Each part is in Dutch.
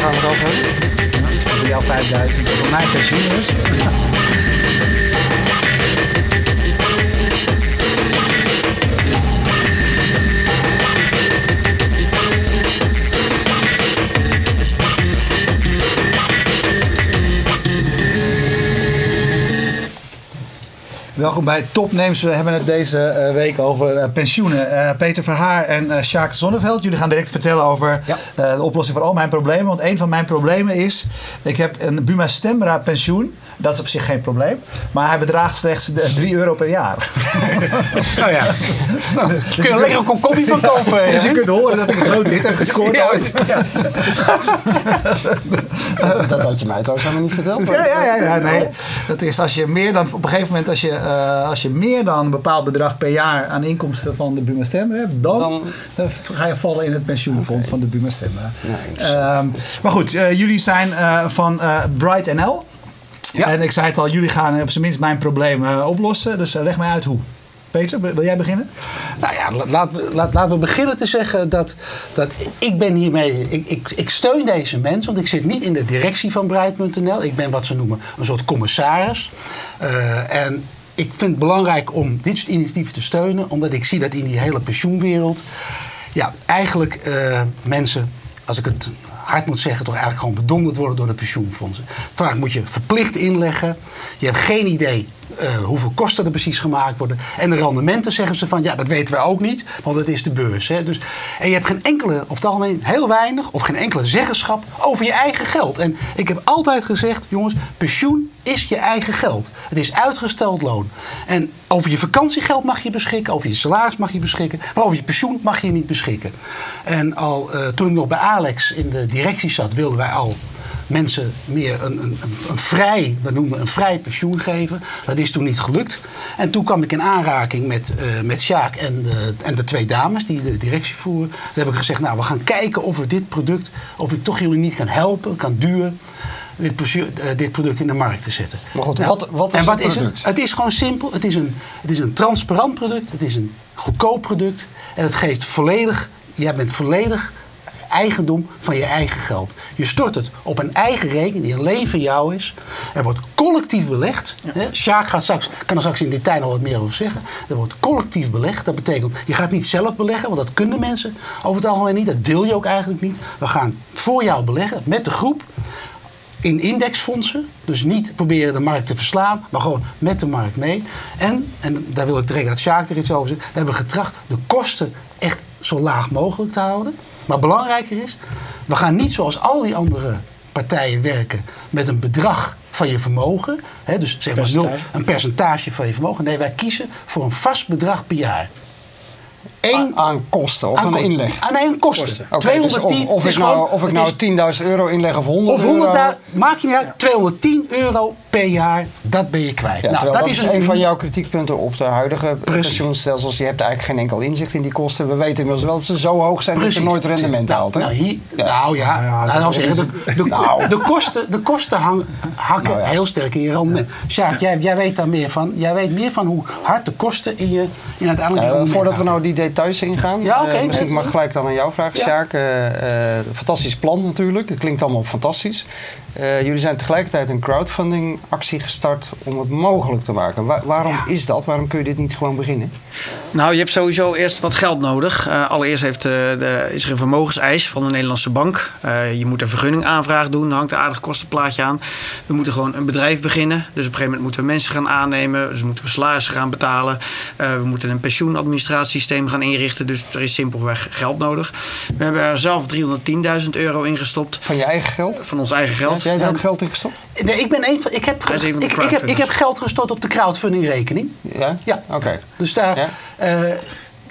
gaan we het over hebben? Voor jou 5000, voor mijn pensioen is. Welkom bij Topnames. We hebben het deze eh, week over eh, pensioenen. Eh, Peter Verhaar en Sjaak Zonneveld. Jullie gaan direct vertellen over Ja. de oplossing voor al mijn problemen. Want een van mijn problemen is... Ik heb een Buma Stemra pensioen. Dat is op zich geen probleem. Maar hij bedraagt slechts eh, 3 euro per jaar. Nou ja, nou, kun je er lekker een kop koffie van kopen. Dus je kunt horen dat ik een grote hit heb gescoord Ja. ooit. Dat, dat had je mij trouwens helemaal niet verteld. Ja, ja, ja, ja, nee. Dat is als je meer dan, op een gegeven moment, als je, eh, als je meer dan een bepaald bedrag per jaar aan inkomsten van de Buma Stemra hebt, dan, Dan- ga je vallen in het pensioenfonds van de Buma interessant. Ehm, maar goed, eh, jullie zijn eh, van eh, Bright NL. Ja. En ik zei het al, jullie gaan op zijn minst mijn probleem eh, oplossen. Dus eh, leg mij uit hoe. Peter, wil jij beginnen? Nou ja, la- laten we, laat- laten we beginnen te zeggen dat, dat ik ben hiermee... Ik, ik, ik steun deze mensen, want ik zit niet in de directie van Bright.nl. Ik ben wat ze noemen een soort commissaris. Eh, en ik vind het belangrijk om dit soort initiatieven te steunen... omdat ik zie dat in die hele pensioenwereld... ja, eigenlijk eh, mensen, als ik het hard moet zeggen... toch eigenlijk gewoon bedonderd worden door de pensioenfondsen. Vaak moet je verplicht inleggen. Je hebt geen idee eh, hoeveel kosten er precies gemaakt worden. En de rendementen zeggen ze van, ja, dat weten we ook niet, want het is de beurs. Hè. Dus, en je hebt geen enkele, of het algemeen heel weinig, of geen enkele zeggenschap over je eigen geld. En ik heb altijd gezegd, jongens, pensioen is je eigen geld. Het is uitgesteld loon. En over je vakantiegeld mag je beschikken, over je salaris mag je beschikken, maar over je pensioen mag je niet beschikken. En al eh, toen ik nog bij Alex in de directie zat, wilden wij al mensen meer een, een, een, vrij, we noemen een vrij pensioen geven. Dat is toen niet gelukt. En toen kwam ik in aanraking met, eh met Sjaak en de, en de twee dames die de directie voeren. Toen heb ik gezegd, nou we gaan kijken of we dit product, of ik toch jullie niet kan helpen, kan duwen. Dit, eh, product in de markt te zetten. Maar goed, wat- wat is en wat het is het? Het is gewoon simpel. Het is, een, het is een transparant product. Het is een goedkoop product. En het geeft volledig, jij bent volledig eigendom van je eigen geld. Je stort het op een eigen rekening die alleen van jou is. Er wordt collectief belegd. Hè? Sjaak gaat straks, kan er straks in detail nog wat meer over zeggen. Er wordt collectief belegd. Dat betekent, je gaat niet zelf beleggen, want dat kunnen mensen over het algemeen niet. Dat wil je ook eigenlijk niet. We gaan voor jou beleggen met de groep in indexfondsen. Dus niet proberen de markt te verslaan, maar gewoon met de markt mee. En, en daar wil ik direct uit Sjaak er iets over zeggen. We hebben getracht de kosten echt zo laag mogelijk te houden. Maar belangrijker is, we gaan niet zoals al die andere partijen werken met een bedrag van je vermogen. Hè, dus zeg maar nul, een percentage van je vermogen. Nee, wij kiezen voor een vast bedrag per jaar. Eén Aan, aan kosten of aan, aan inleg. Ah, nee, een kosten. Kosten. Oké, dus 210 of, ik nou, gewoon- of ik nou is- 10.000 euro inleg of 100 of euro. 100 maak je niet uit, 210 euro per jaar, dat ben je kwijt. Ja, nou, terwijl dat, is een een van jouw kritiekpunten op de huidige Precies. pensioenstelsels. Je hebt eigenlijk geen enkel inzicht in die kosten. We weten inmiddels wel dat ze zo hoog zijn dat je nooit rendement nou, haalt. Hè? Nou, hier, Ja. nou ja, ja, nou, dat zeggen, de, de, de kosten, de kosten hang- hakken Nou ja. heel sterk in je rendement. Sjaak, jij, jij weet daar meer van. Jij weet meer van hoe hard de kosten in je in uiteindelijk voordat we nou die details ingaan, Ja, oké, eh, misschien net- mag ik gelijk dan aan jou vragen, Ja. Sjaak. Eh, eh, fantastisch plan natuurlijk, het klinkt allemaal fantastisch. Eh, jullie zijn tegelijkertijd een crowdfunding actie gestart om het mogelijk te maken. Wa- waarom Ja. is dat? Waarom kun je dit niet gewoon beginnen? Nou, je hebt sowieso eerst wat geld nodig. Allereerst heeft, eh, de, is er een vermogenseis van de Nederlandse bank. Eh, je moet een vergunningaanvraag doen. Daar hangt een aardig kostenplaatje aan. We moeten gewoon een bedrijf beginnen. Dus op een gegeven moment moeten we mensen gaan aannemen. Dus moeten we salarissen gaan betalen. Eh, we moeten een pensioenadministratiesysteem gaan inrichten. Dus er is simpelweg geld nodig. We hebben er zelf 310.000 euro in gestopt. Van je eigen geld? Van ons eigen geld. Heb jij daar ook geld in gestopt? Nee, ik ben een van. Ik heb, ik, ik, heb, ik heb geld gestort op de crowdfunding rekening. Ja? Ja. Oké. Dus daar. Ja. eh,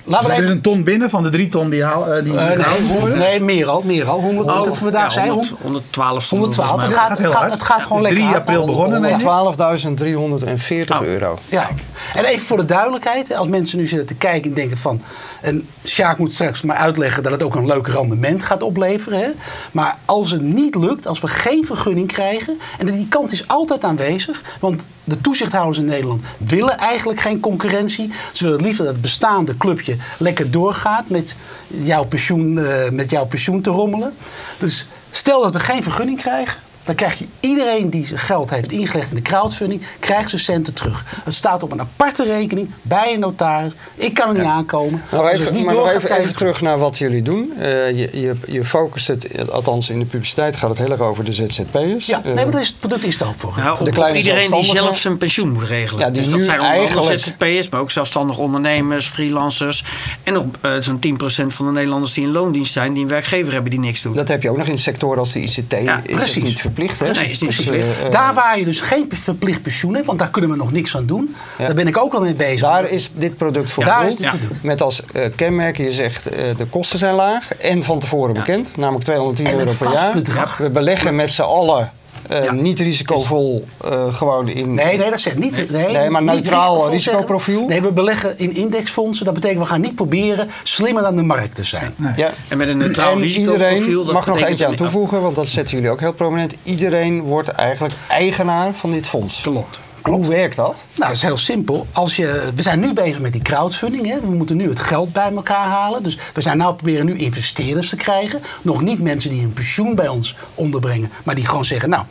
laten we Er is een ton binnen van de drie ton die, haal, eh, die Eh, gehaald nee, worden. nee, meer al, meer al. 100 Oh, vandaag ja, zijn. 100, 112 stond er 112. volgens Het gaat, het heel gaat, hard. het gaat gewoon dus lekker 3 hard. april begonnen, Ja. denk ik. 12.340 Oh. euro. Ja. En even voor de duidelijkheid, als mensen nu zitten te kijken en denken van... En Sjaak moet straks maar uitleggen dat het ook een leuk rendement gaat opleveren. Hè? Maar als het niet lukt, als we geen vergunning krijgen... en die kant is altijd aanwezig, want de toezichthouders in Nederland willen eigenlijk geen concurrentie. Ze willen liever dat het bestaande clubje lekker doorgaat met jouw pensioen, eh, met jouw pensioen te rommelen. Dus Stel dat we geen vergunning krijgen. Dan krijg je iedereen die zijn geld heeft ingelegd in de crowdfunding, krijgt zijn centen terug. Het staat op een aparte rekening bij een notaris. Ik kan er niet aankomen. Nou, Als even, niet maar even, terug naar wat jullie doen. Eh, je, je, je focust het, althans in de publiciteit gaat het heel erg over de ZZP'ers. Ja, nee, Eh, maar dat is, het product is er ook voor. Nou, de op- kleine iedereen die zelf zijn pensioen moet regelen. Ja, dus dat nu zijn eigenlijk- ZZP'ers, maar ook zelfstandige ondernemers, freelancers. En nog eh, zo'n 10% van de Nederlanders die in loondienst zijn, die een werkgever hebben die niks doet. dat heb je ook nog in sectoren als de ICT. Ja, is precies. niet verplicht, hè? Nee, is niet Dus, verplicht. eh, eh, daar waar je dus geen verplicht pensioen hebt, want daar kunnen we nog niks aan doen. Ja. Daar ben ik ook al mee bezig. Daar is dit product voor Daar bedoeld. is dit. Met als eh, kenmerk, je zegt eh, de kosten zijn laag en van tevoren bekend, namelijk 210 En een euro per jaar. bedrag. We beleggen met z'n allen eh, Ja. niet risicovol eh, gewoon in. Nee, nee, dat zegt niet. Nee, Nee, maar neutraal risicovol risicoprofiel? zeggen. Nee, we beleggen in indexfondsen. Dat betekent we gaan niet proberen slimmer dan de markt te zijn. Ja. En met een neutraal En risicoprofiel. iedereen, dat mag nog eentje aan toevoegen, want dat zetten jullie ook heel prominent. Iedereen wordt eigenlijk eigenaar van dit fonds. Klopt. Hoe werkt dat? Nou, dat is heel simpel. Als je, we zijn nu bezig met die crowdfunding. Hè. We moeten nu het geld bij elkaar halen. Dus we zijn nou proberen nu investeerders te krijgen. Nog niet mensen die een pensioen bij ons onderbrengen. Maar die gewoon zeggen, nou,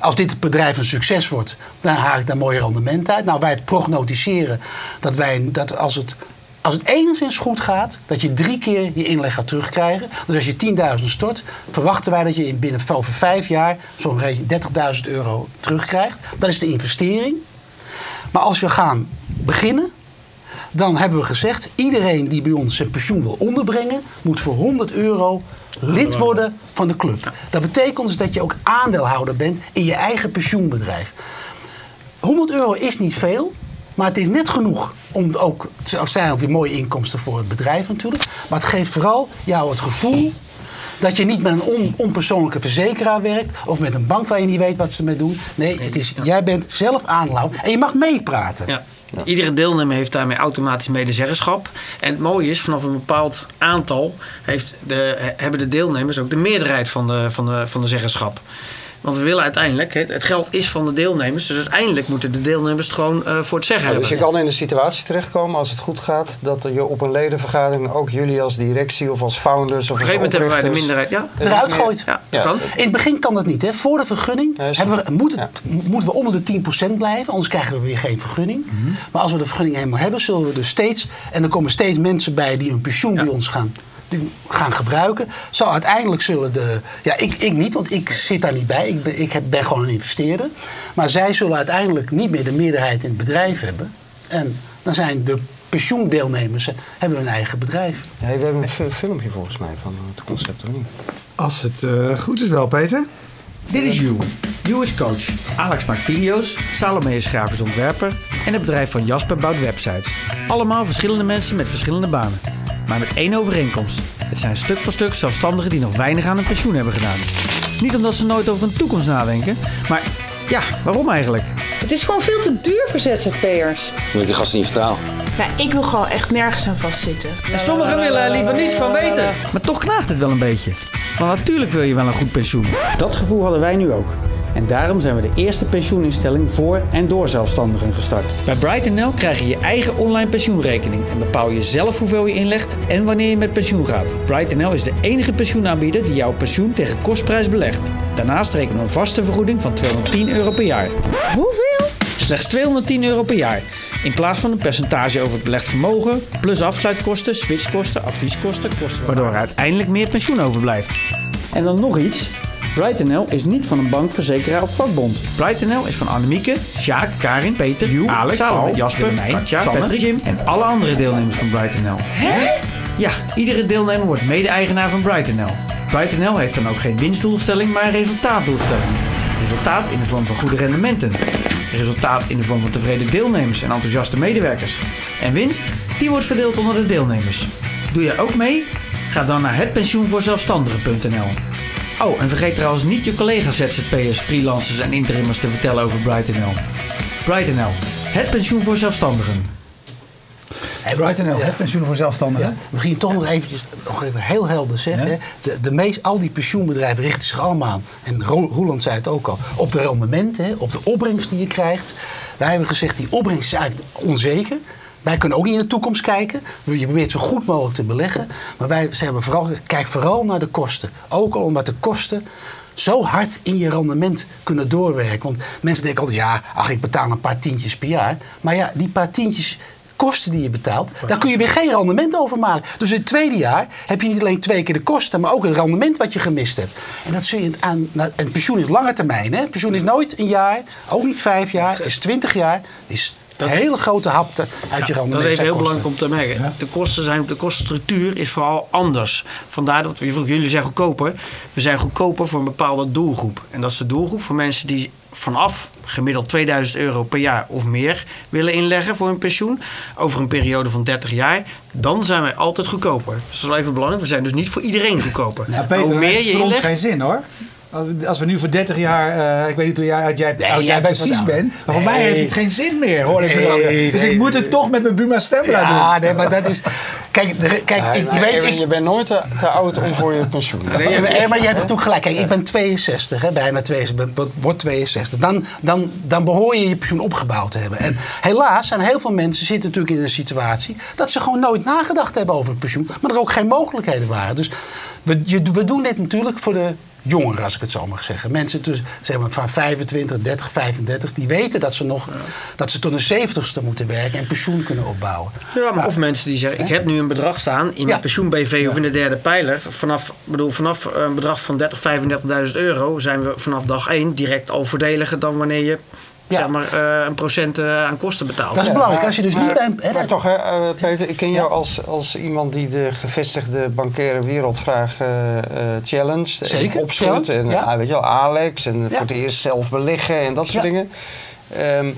als dit bedrijf een succes wordt... dan haal ik daar mooi rendement uit. Nou, wij prognosticeren dat, wij, dat als het... Als het enigszins goed gaat, dat je drie keer je inleg gaat terugkrijgen. Dus als je 10.000 stort, verwachten wij dat je in binnen over vijf jaar zo'n 30.000 euro terugkrijgt. Dat is de investering. Maar als we gaan beginnen, dan hebben we gezegd: iedereen die bij ons zijn pensioen wil onderbrengen, moet voor 100 euro lid worden van de club. Dat betekent dus dat je ook aandeelhouder bent in je eigen pensioenbedrijf. 100 euro is niet veel, maar het is net genoeg om ook. Er zijn ook weer mooie inkomsten voor het bedrijf natuurlijk. Maar het geeft vooral jou het gevoel dat je niet met een on- onpersoonlijke verzekeraar werkt. of met een bank waar je niet weet wat ze mee doen. Nee, het is, jij bent zelf aandeelhouder en je mag meepraten. Ja. Iedere deelnemer heeft daarmee automatisch medezeggenschap. En het mooie is, vanaf een bepaald aantal heeft de, hebben de deelnemers ook de meerderheid van de, van de, van de zeggenschap. Want we willen uiteindelijk, het het geld is van de deelnemers, dus uiteindelijk moeten de deelnemers het gewoon eh, voor het zeggen Ja, dus je hebben. kan in een situatie terechtkomen als het goed gaat, dat je op een ledenvergadering ook jullie als directie of als founders of Op een als gegeven moment hebben wij de minderheid. Ja, Eruit Het- gooit. ja, Ja. dat kan. In het begin kan dat niet. Hè. Voor de vergunning hebben we, moet het, Ja. moeten we onder de 10% blijven. Anders krijgen we weer geen vergunning. Maar als we de vergunning helemaal hebben, zullen we dus steeds... en er komen steeds mensen bij die hun pensioen Ja. bij ons gaan, die gaan gebruiken. Zo uiteindelijk zullen de... Ja, ik, ik niet, want ik zit daar niet bij. Ik ben, ik heb, ben gewoon een investeerder. Maar zij zullen uiteindelijk niet meer de meerderheid in het bedrijf hebben. En dan zijn de pensioendeelnemers... eh, hebben hun eigen bedrijf. Nee, we hebben een fi- filmpje volgens mij van het concept, of niet? Als het eh, goed is wel, Peter. Dit is You. You is coach. Alex maakt video's, Salome is grafisch ontwerper en het bedrijf van Jasper bouwt websites. Allemaal verschillende mensen met verschillende banen. Maar met één overeenkomst. Het zijn stuk voor stuk zelfstandigen die nog weinig aan hun pensioen hebben gedaan. Niet omdat ze nooit over hun toekomst nadenken, maar ja, waarom eigenlijk? Het is gewoon veel te duur voor ZZP'ers. Moet ik die gasten niet vertrouwen? Nou, ik wil gewoon echt nergens aan vastzitten. En sommigen willen er liever niets van weten. Maar toch knaagt het wel een beetje. Want natuurlijk wil je wel een goed pensioen. Dat gevoel hadden wij nu ook. En daarom zijn we de eerste pensioeninstelling voor en door zelfstandigen gestart. Bij BrightNL krijg je je eigen online pensioenrekening en bepaal je zelf hoeveel je inlegt en wanneer je met pensioen gaat. BrightNL is de enige pensioenaanbieder die jouw pensioen tegen kostprijs belegt. Daarnaast rekenen we een vaste vergoeding van 210 euro per jaar. Hoeveel? Slechts 210 euro per jaar. In plaats van een percentage over het belegd vermogen, plus afsluitkosten, switchkosten, advieskosten, kosten waardoor er uiteindelijk meer pensioen overblijft. En dan nog iets. BrightNL is niet van een bank, verzekeraar of vakbond. BrightNL is van Annemieke, Sjaak, Karin, Peter, Joep, Alex, Paul, Jasper, Katja, Patrick, Jim en alle andere deelnemers van BrightNL. Hè? Ja, iedere deelnemer wordt mede-eigenaar van BrightNL. BrightNL heeft dan ook geen winstdoelstelling, maar een resultaatdoelstelling. Resultaat in de vorm van goede rendementen. Resultaat in de vorm van tevreden deelnemers en enthousiaste medewerkers. En winst, die wordt verdeeld onder de deelnemers. Doe jij ook mee? Ga dan naar hetpensioenvoorzelfstandigen.nl Oh, en vergeet trouwens niet je collega's ZZP'ers, freelancers en interimmers te vertellen over BrightNL. BrightNL, het pensioen voor zelfstandigen. BrightNL, het pensioen voor zelfstandigen. We gingen toch nog eventjes nog even heel helder zeggen. Ja. Hè? De, de meest, al die pensioenbedrijven richten zich allemaal aan. En Ro- Roeland zei het ook al. Op de rendementen, hè, op de opbrengst die je krijgt. Wij hebben gezegd, die opbrengst is eigenlijk onzeker. Wij kunnen ook niet in de toekomst kijken. Je probeert zo goed mogelijk te beleggen. Maar wij zeggen vooral, kijk vooral naar de kosten. Ook al omdat de kosten zo hard in je rendement kunnen doorwerken. Want mensen denken altijd, ja, ach, ik betaal een paar tientjes per jaar. Maar ja, die paar tientjes kosten die je betaalt, daar kun je weer geen rendement over maken. Dus in het tweede jaar heb je niet alleen twee keer de kosten, maar ook het rendement wat je gemist hebt. En dat zul je aan. nou, En pensioen is lange termijn. Hè? Pensioen is nooit een jaar, ook niet vijf jaar, is twintig jaar. Is een hele grote hapte uit je rendement. Dat is even heel kosten. belangrijk om te merken. De, kosten zijn, de kostenstructuur is vooral anders. Vandaar dat we, jullie zijn goedkoper. We zijn goedkoper voor een bepaalde doelgroep. En dat is de doelgroep voor mensen die vanaf gemiddeld 2000 euro per jaar of meer willen inleggen voor hun pensioen. Over een periode van 30 jaar. Dan zijn wij altijd goedkoper. Dus dat is wel even belangrijk. We zijn dus niet voor iedereen goedkoper. Ja, Peter, hoe dat meer heeft je voor ons inlegt, geen zin hoor. Als we- Als we nu voor 30 jaar, eh, ik weet niet hoe jij, oud jij, Nee, oud jij precies bent, maar voor mij Nee. heeft het geen zin meer, hoor ik Nee, nee, Dus nee, ik moet het toch met mijn Buma Stemra doen. Ja, nee, maar dat is. Kijk, de- kijk ik, je weet, ik, je bent nooit te, te oud om voor je pensioen. Ja, maar, maar je hebt natuurlijk gelijk. Kijk, ik ben 62, hè, bijna 62, ben- word 62. Dan, dan, dan behoor je je pensioen opgebouwd te hebben. En helaas zijn heel veel mensen zitten natuurlijk in een situatie dat ze gewoon nooit nagedacht hebben over het pensioen, maar er ook geen mogelijkheden waren. Dus we, je, we doen dit natuurlijk voor de jongeren, als ik het zo mag zeggen. Mensen tussen, zeg maar, van 25, 30, 35, die weten dat ze nog dat ze tot een 70ste moeten werken en pensioen kunnen opbouwen. Ja, maar of mensen die zeggen, ik heb nu een bedrag staan in mijn pensioen-BV of in de derde pijler. Vanaf, bedoel, vanaf een bedrag van 30, 35.000 euro zijn we vanaf dag 1 direct al voordeliger dan wanneer je Ja. zeg maar, eh, een procent eh, aan kosten betaalt. Dat is belangrijk. Als je dus niet bij... hè, Maar toch, hè, eh, Peter, ik ken jou als, als iemand die de gevestigde bankaire wereld graag eh, eh, challenged. Zeker, En opschudt. challenge, En ja. ah, weet je wel, Alex. En Ja. voor het eerst zelf beleggen en dat soort Ja. dingen. Ehm,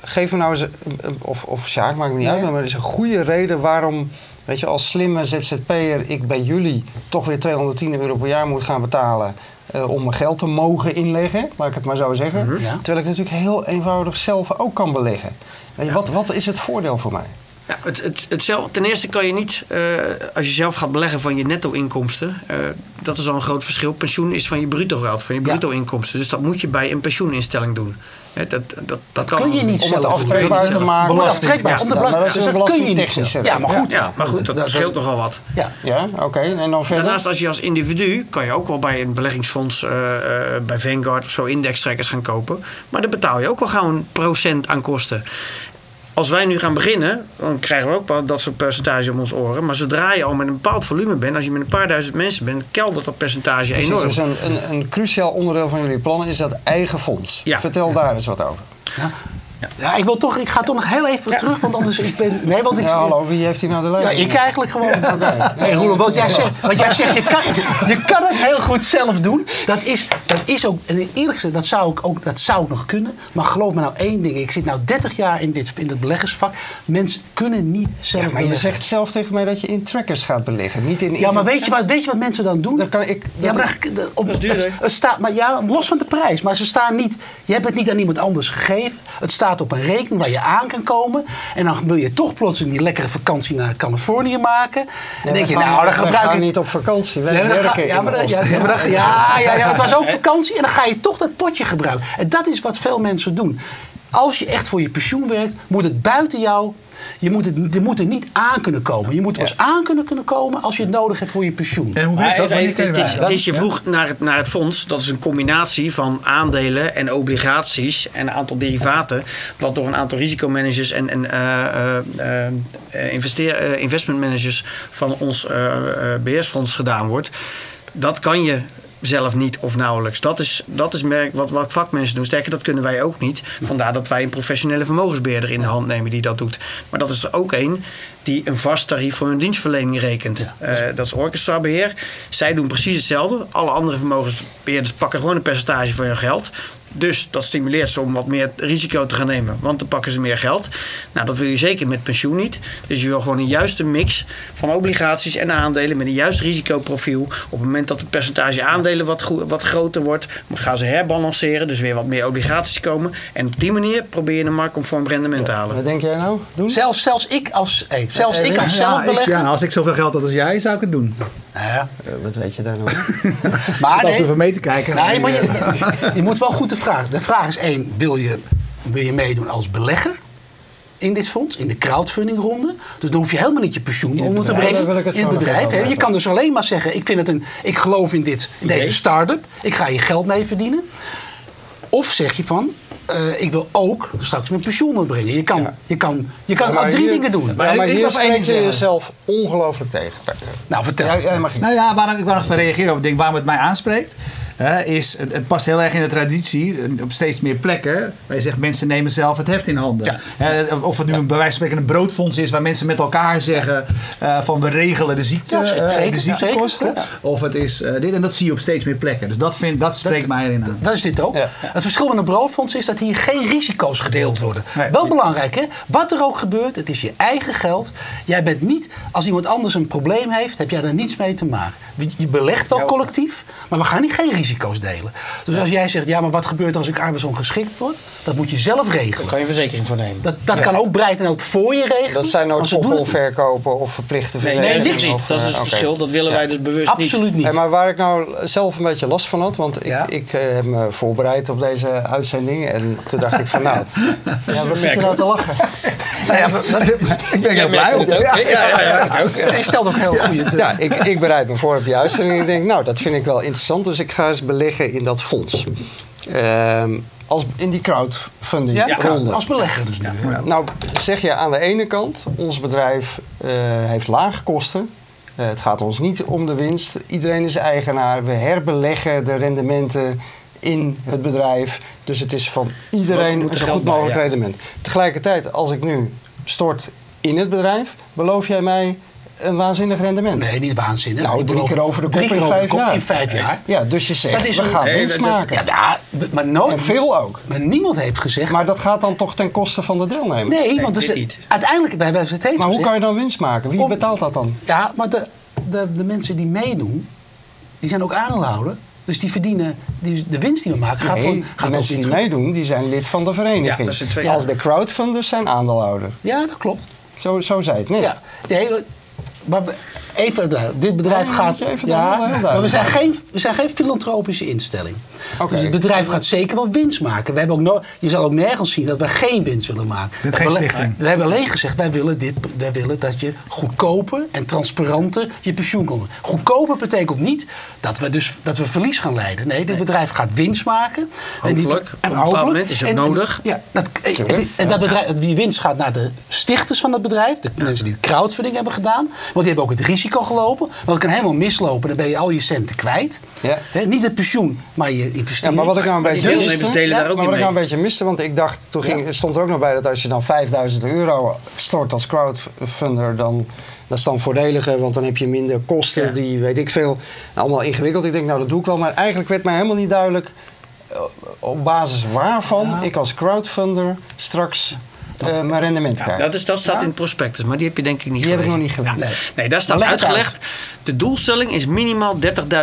geef me nou eens, een- een- of, of Sjaak, maakt me niet Ja. uit, maar er is een goede reden waarom, weet je, als slimme ZZP'er ik bij jullie toch weer 210 euro per jaar moet gaan betalen. Eh, om mijn geld te mogen inleggen, laat ik het maar zo zeggen. Mhm. Ja. Terwijl ik natuurlijk heel eenvoudig zelf ook kan beleggen. Weet je, wat, wat is het voordeel voor mij? Ja, het, het, het zelf, ten eerste kan je niet, eh, als je zelf gaat beleggen van je netto-inkomsten, eh, dat is al een groot verschil. Pensioen is van je bruto geld, van je Ja. bruto-inkomsten. Dus dat moet je bij een pensioeninstelling doen. Hè, dat, dat, dat kan kun je niet Om zelf aftrekbaar te zelf. maken. Om aftrekbaar, Ja, om de maar belasting- dat is dus een dat kun je niet zelf. Ja, maar goed. Ja, maar goed, dat, scheelt nogal wat. Ja. Ja, oké. En dan verder? Daarnaast, als je als individu, kan je ook wel bij een beleggingsfonds, eh, eh, bij Vanguard of zo, indextrekkers gaan kopen. Maar dan betaal je ook wel gewoon een procent aan kosten. Als wij nu gaan beginnen, dan krijgen we ook wel dat soort percentage om ons oren. Maar zodra je al met een bepaald volume bent, als je met een paar duizend mensen bent, keldert dat percentage Precies, enorm. dus een, een, een cruciaal onderdeel van jullie plannen is dat eigen fonds. Ja. Vertel daar eens wat over. Ja. Ja, ik, wil toch, ik ga toch nog heel even terug, want anders ik ben... Nee, want ik... Ja, hallo, wie heeft hier nou de Ja, leiding? ik eigenlijk gewoon. Nee, Roelof, wat jij zegt, wat jij zegt je, kan, je kan het heel goed zelf doen. Dat is, dat is ook, en eerlijk gezegd, dat zou, ik ook, dat zou ik nog kunnen. Maar geloof me nou één ding. Ik zit nou 30 jaar in dit, in het beleggersvak. Mensen kunnen niet zelf Ja, maar je zegt zelf tegen mij dat je in trackers gaat beleggen, niet in... Ja, maar weet je, wat, weet je wat mensen dan doen? Dan kan ik... Ja, maar, dat, op, Dat is duur, het, het staat, maar ja, los van de prijs. Maar ze staan niet. Je hebt het niet aan iemand anders gegeven. Het staat op een rekening waar je aan kan komen. En dan wil je toch plotseling die lekkere vakantie naar Californië maken. En dan denk je, nou, dan gebruik ik. niet op vakantie. Wij Ja, werken ja, maar ja, ja, het was ook vakantie. En dan ga je toch dat potje gebruiken. En dat is wat veel mensen doen. Als je echt voor je pensioen werkt, moet het buiten jou. Je moet, het, je moet er niet aan kunnen komen. Je moet er pas aan kunnen, kunnen komen als je het nodig hebt voor je pensioen. En hoe dat? even- Wanneer het, is, het, is, wij- het is je vroeg naar het, naar het fonds. Dat is een combinatie van aandelen en obligaties en een aantal derivaten. Wat door een aantal risicomanagers en, en eh, eh, eh, investeer, eh, investmentmanagers van ons eh, eh, beheersfonds gedaan wordt. Dat kan je zelf niet of nauwelijks. Dat is, dat is merk wat, wat vakmensen doen. Sterker, dat kunnen wij ook niet. Vandaar dat wij een professionele vermogensbeheerder in de hand nemen die dat doet. Maar dat is er ook één die een vast tarief voor hun dienstverlening rekent. Eh, dat is Orchestra Beheer. Zij doen precies hetzelfde. Alle andere vermogensbeheerders pakken gewoon een percentage van hun geld. Dus dat stimuleert ze om wat meer risico te gaan nemen. Want dan pakken ze meer geld. Nou, dat wil je zeker met pensioen niet. Dus je wil gewoon een juiste mix van obligaties en aandelen. Met een juist risicoprofiel. Op het moment dat het percentage aandelen wat, wat groter wordt. gaan ze herbalanceren. Dus weer wat meer obligaties komen. En op die manier probeer je een marktconform rendement te halen. Wat denk jij nou? Doen? Zelfs, zelfs ik als, hey, zelfs ik als Ja, ik- zelfbelegger. ja, als ik zoveel geld had als jij, zou ik het doen. Ja. Eh, wat weet je daar nou? Maar nee, even mee te kijken. nee, maar je, je moet wel goed de vraag. De vraag is één: wil je, wil je meedoen als belegger? in dit fonds, in de crowdfundingronde. Dus dan hoef je helemaal niet je pensioen onder te brengen in het bedrijf. Je kan dus alleen maar zeggen, ik, vind het een, ik geloof in, dit, in deze start-up. Ik ga hier geld mee verdienen. Of zeg je van, eh, ik wil ook straks mijn pensioen onderbrengen. Je kan, je kan, je kan maar drie hier- dingen doen. Maar, maar ik één ding je jezelf ongelooflijk tegen. Nou, vertel. Jij, jij mag iets. Nou ja, waar ik wil nog even reageren op het ding waarom het mij aanspreekt. Hè, is, het, het past heel erg in de traditie, eh, op steeds meer plekken, waar je zegt mensen nemen zelf het heft in handen. Hè, of het nu een, bij wijze van spreken een broodfonds is, waar mensen met elkaar zeggen eh, van we regelen de, ziekte, Ja, zeker, eh, zeker, de ziektekosten. zeker, Of het is eh, dit, en dat zie je op steeds meer plekken. Dus dat, vind, dat spreekt mij erin aan. Dat is dit ook. Ja. Het verschil met een broodfonds is dat hier geen risico's gedeeld worden. Nee. Wel belangrijk, hè? Wat er ook gebeurt, het is je eigen geld. Jij bent niet, als iemand anders een probleem heeft, heb jij daar niets mee te maken. Je- Je belegt wel collectief, maar we gaan niet geen risico's delen. Dus als jij zegt, ja, maar wat gebeurt als ik arbeidsongeschikt word? Dat moet je zelf regelen. kan je verzekering voor nemen. Dat, dat kan ook breid en ook voor je regelen. Dat zijn het koppel verkopen of verplichte Nee, verzekeringen. nee, dit niet. of, Dat is eh, het verschil. Dat willen wij dus bewust niet. Absoluut niet. Hey, maar waar ik nou zelf een beetje last van had, want ik, Ja. ik eh, heb me voorbereid op deze uitzending. En toen dacht ik van nou, ja, wat zit je nou te lachen? Nou ja, dat- Ik ben heel blij op. Ja, ja, ja, ook. je stelt ook heel goede... Ja, ik, ik bereid me voor op die uitzending. Ik denk, nou, dat vind ik wel interessant. Dus ik ga eens beleggen in dat fonds. Ehm, als in die crowdfunding Ja, ronde. als belegger dus nu. Nou, zeg je aan de ene kant, ons bedrijf eh, heeft lage kosten. Eh, het gaat ons niet om de winst. Iedereen is eigenaar. We herbeleggen de rendementen in het bedrijf. Dus het is van iedereen moet er een zo goed bij, mogelijk ja. rendement. Tegelijkertijd, als ik nu stort in het bedrijf, beloof jij mij een waanzinnig rendement. Nee, niet waanzinnig. Nou, drie keer over de kop drie in keer over de vijf kop jaar. in vijf jaar. Ja, dus je zegt, Dat is we een- gaan Nee, winst maken. Ja, maar nooit. En veel ook. Maar niemand heeft gezegd. Maar dat gaat dan toch ten koste van de deelnemer? nee, want dus, niet. uiteindelijk wij hebben het steeds Maar hoe kan je dan winst maken? Wie Om- betaalt dat dan? Ja, maar de, de, de mensen die meedoen, die zijn ook aandeelhouder. Dus die verdienen, die, de winst die we maken gaat, Nee, van, de gaat mensen die terug. meedoen, die zijn lid van de vereniging. Ja, dat zijn twee- Als de crowdfunders zijn aandeelhouder. Ja, dat klopt. Zo, zo zei het net. Ja. Nee, we- maar even, eh, dit bedrijf Oh, gaat. even ja, maar we zijn, geen, we zijn geen filantropische instelling. Dus het bedrijf gaat zeker wel winst maken. We hebben ook no- je zal ook nergens zien dat we geen winst willen maken. Bent geen We- stichting. We hebben alleen gezegd, wij willen, dit, wij willen dat je goedkoper en transparanter je pensioen kan. Goedkoper betekent niet dat we, dus, dat we verlies gaan leiden. Nee, dit bedrijf gaat winst maken. Hopelijk. Op een bepaald moment is het En- en- nodig. Ja, dat, eh, en dat bedrijf, die winst gaat naar de stichters van het bedrijf. De mensen die de crowdfunding hebben gedaan. Want die hebben ook het risico gelopen. Want het kan helemaal mislopen. Dan ben je al je centen kwijt. Ja. Hè, niet het pensioen, maar je Ja, investering. maar wat ik nou een beetje miste, delen daar ook maar in wat ik nou mee. een beetje miste, want ik dacht, toen ging, stond er ook nog bij dat als je dan 5000 euro stort als crowdfunder, dan dat is dan voordeliger, want dan heb je minder kosten, Ja. die weet ik veel, allemaal ingewikkeld. Ik denk, nou dat doe ik wel, maar eigenlijk werd mij helemaal niet duidelijk eh, op basis waarvan ik als crowdfunder straks eh, mijn rendement krijg. Dat, is, dat staat in het prospectus, maar die heb je denk ik niet Die heb ik nog niet gelezen. Nee. Nee, daar staat Maar uitgelegd. De doelstelling is minimaal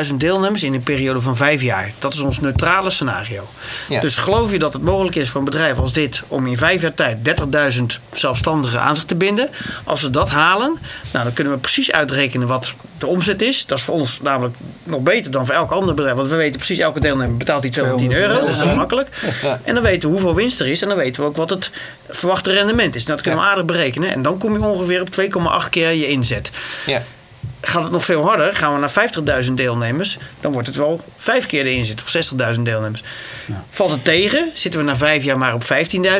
30.000 deelnemers in een periode van vijf jaar. Dat is ons neutrale scenario. Ja. Dus geloof je dat het mogelijk is voor een bedrijf als dit om in vijf jaar tijd 30.000 zelfstandigen aan zich te binden? Als ze dat halen, nou, dan kunnen we precies uitrekenen wat de omzet is. Dat is voor ons namelijk nog beter dan voor elk ander bedrijf. Want we weten precies, elke deelnemer betaalt die 210 euro. Dat is heel makkelijk. Ja. En dan weten we hoeveel winst er is. En dan weten we ook wat het verwachte rendement is. Dat kunnen we aardig berekenen. En dan kom je ongeveer op 2,8 keer je inzet. Ja. Gaat het nog veel harder, gaan we naar 50.000 deelnemers, dan wordt het wel vijf keer de inzet of 60.000 deelnemers. Valt het tegen, zitten we na vijf jaar maar op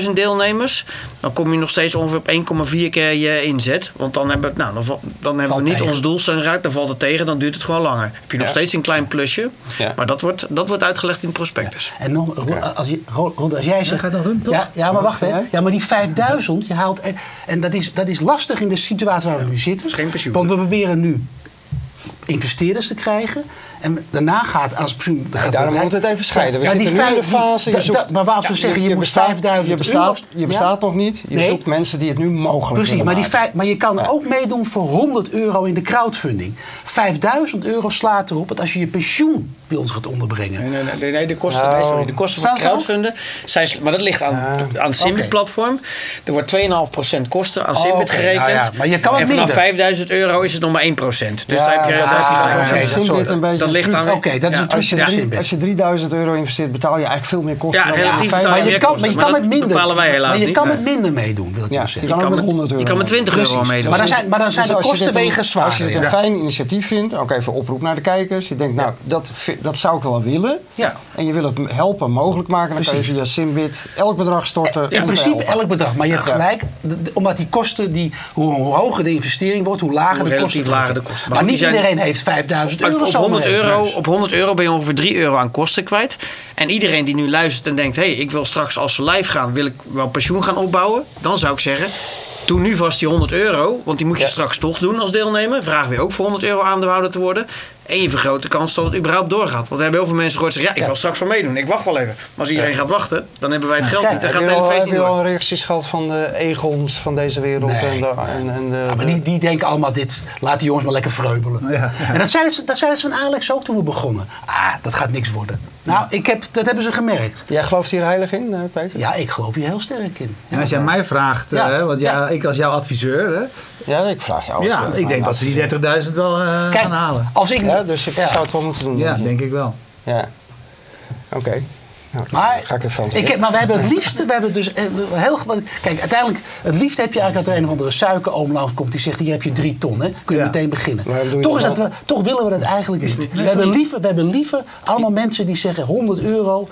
15.000 deelnemers, dan kom je nog steeds ongeveer op 1,4 keer je inzet. Want dan hebben we, nou, dan, hebben we niet tegen. onze doelstelling eruit, dan valt het tegen, dan duurt het gewoon langer. Heb je nog Ja. steeds een klein plusje, Ja. maar dat wordt, dat wordt uitgelegd in het prospectus. En nog, Ron, als, je, als jij zegt. gaat dan Rum, toch? Ja, ja, maar wacht hè. Ja, maar die 5000, je haalt. En, dat, is, dat is lastig in de situatie waar we nu zitten. is geen pensioen. Want we proberen nu investeerders te krijgen. En daarna gaat als pensioen. gaat daarom moet het even scheiden. We Ja, zitten nu in de fase. je zoekt- maar we Ja, zeggen, je, moet bestaat- 5000 je bestaat, euro- je bestaat nog niet. Je Nee. zoekt mensen die het nu mogelijk Precies, maar, die vijf, maar je kan ook meedoen voor 100 euro in de crowdfunding. 5000 euro slaat erop dat als je je pensioen bij ons gaat onderbrengen. Nee, nee, nee, nee, de kosten, Nou, nee, sorry, de kosten van er crowdfunden zijn, maar dat ligt aan, aan het Simbi-platform. Er wordt 2,5% kosten aan Oh, Simbi oké. gerekend. Nou ja, maar je kan het en vanaf minder. 5000 euro is het nog maar 1%. Dus Ja, daar heb je, daar is niet ja, gelijk. sorry, een beetje dat ligt aan... Oké, dat is ja. Als je, Ja. drie- als je 3000 euro investeert, betaal je eigenlijk veel meer kosten. Ja, dan relatief betaal Maar je meer kan, kosten, maar je kan met minder. bepalen wij helaas maar je niet. kan Nee. met minder meedoen, wil ik Ja, maar je zeggen. Je kan met met- 100 euro. je kan met 20 euro Precies. meedoen. Maar dan zijn, maar dan zijn Dus de als je dit kostenwegen een- zwaar. Als je dit een fijn initiatief vindt, ook even oproep naar de kijkers. Je denkt, nou, dat, dat zou ik wel willen. Ja. En je wil het helpen mogelijk maken. Dan kan je via Simbit elk bedrag storten. In principe elk bedrag. Maar je hebt gelijk, omdat die kosten, die, hoe, hoger de investering wordt, hoe lager de kosten de kosten. Maar, niet zijn- iedereen heeft 5000 euro op, zo 100 mee. Euro, op 100 euro ben je ongeveer 3 euro aan kosten kwijt. En iedereen die nu luistert en denkt... hé, hey, ik wil straks als ze live gaan... wil ik wel pensioen gaan opbouwen. Dan zou ik zeggen... Doe nu vast die 100 euro, want die moet je Ja. straks toch doen als deelnemer. Vragen we ook voor 100 euro aandeelhouder te worden. En je vergroot de kans dat het überhaupt doorgaat. Want we hebben heel veel mensen gehoord zeggen: ja, ik wil straks wel meedoen. Ik wacht wel even. Maar als iedereen gaat wachten, dan hebben wij het geld niet. Dan Heb gaat het hele feest heb niet je al door. reacties gehad van de Egons van deze wereld? Nee. En de, en, en de, Ja, maar die, die denken allemaal dit, laat die jongens maar lekker vreubelen. Ja. En dat zeiden, ze, dat zeiden ze van Alex ook toen we begonnen. Ah, dat gaat niks worden. Nou, ik heb, dat hebben ze gemerkt. Jij gelooft hier heilig in, eh, Peter? Ja, ik geloof hier heel sterk in. En als jij mij vraagt, Ja. hè, want ja, Ja. ik als jouw adviseur, hè, Ja, ik vraag jou. ja, ik denk dat ze die 30.000 wel eh, Kijk, gaan halen. als ik... Ja, dus ik Ja. zou het wel moeten doen. Ja, denk ik wel. Ja. Oké. Nou, Maar, ga ik ik heb, maar we hebben het liefste, we hebben dus eh, heel, kijk, uiteindelijk, het liefste heb je eigenlijk dat er een of andere suikeroom langskomt die zegt, hier heb je drie ton, hè? kun je Ja. meteen beginnen. Toch, is dat dat, we- toch willen we dat eigenlijk niet. We hebben, liever, we hebben liever allemaal mensen die zeggen 100 euro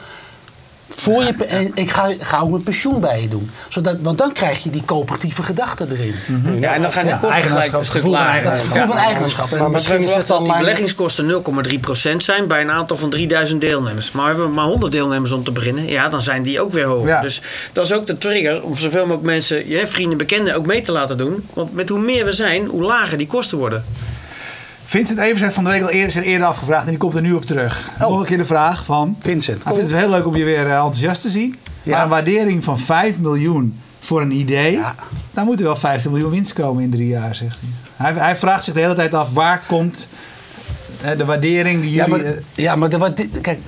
voor je, en ik ga, ga ook mijn pensioen bij je doen. Zodat, want dan krijg je die coöperatieve gedachte erin. Ja, en dan gaan die Ja, kosten gelijk een stuk lager. Dat is het gevoel van eigenschap. Maar En- Maar misschien is het verwachten dan dat die beleggingskosten 0,3% zijn bij een aantal van 3000 deelnemers. Maar hebben we maar 100 deelnemers om te beginnen, ja, dan zijn die ook weer hoog. Ja. Dus dat is ook de trigger om zoveel mogelijk mensen, je vrienden, bekenden ook mee te laten doen. Want met hoe meer we zijn, hoe lager die kosten worden. Vincent Evers heeft van de week al eerder, er eerder afgevraagd en die komt er nu op terug. Nog een keer de vraag van... Vincent, Hij vindt het heel leuk om je weer eh, enthousiast te zien. Ja. Maar een waardering van 5 miljoen voor een idee... Ja. daar moet er wel 50 miljoen winst komen in drie jaar, zegt hij. Hij, hij vraagt zich de hele tijd af, waar komt eh, de waardering die Ja, jullie... maar, eh, ja, maar de, kijk,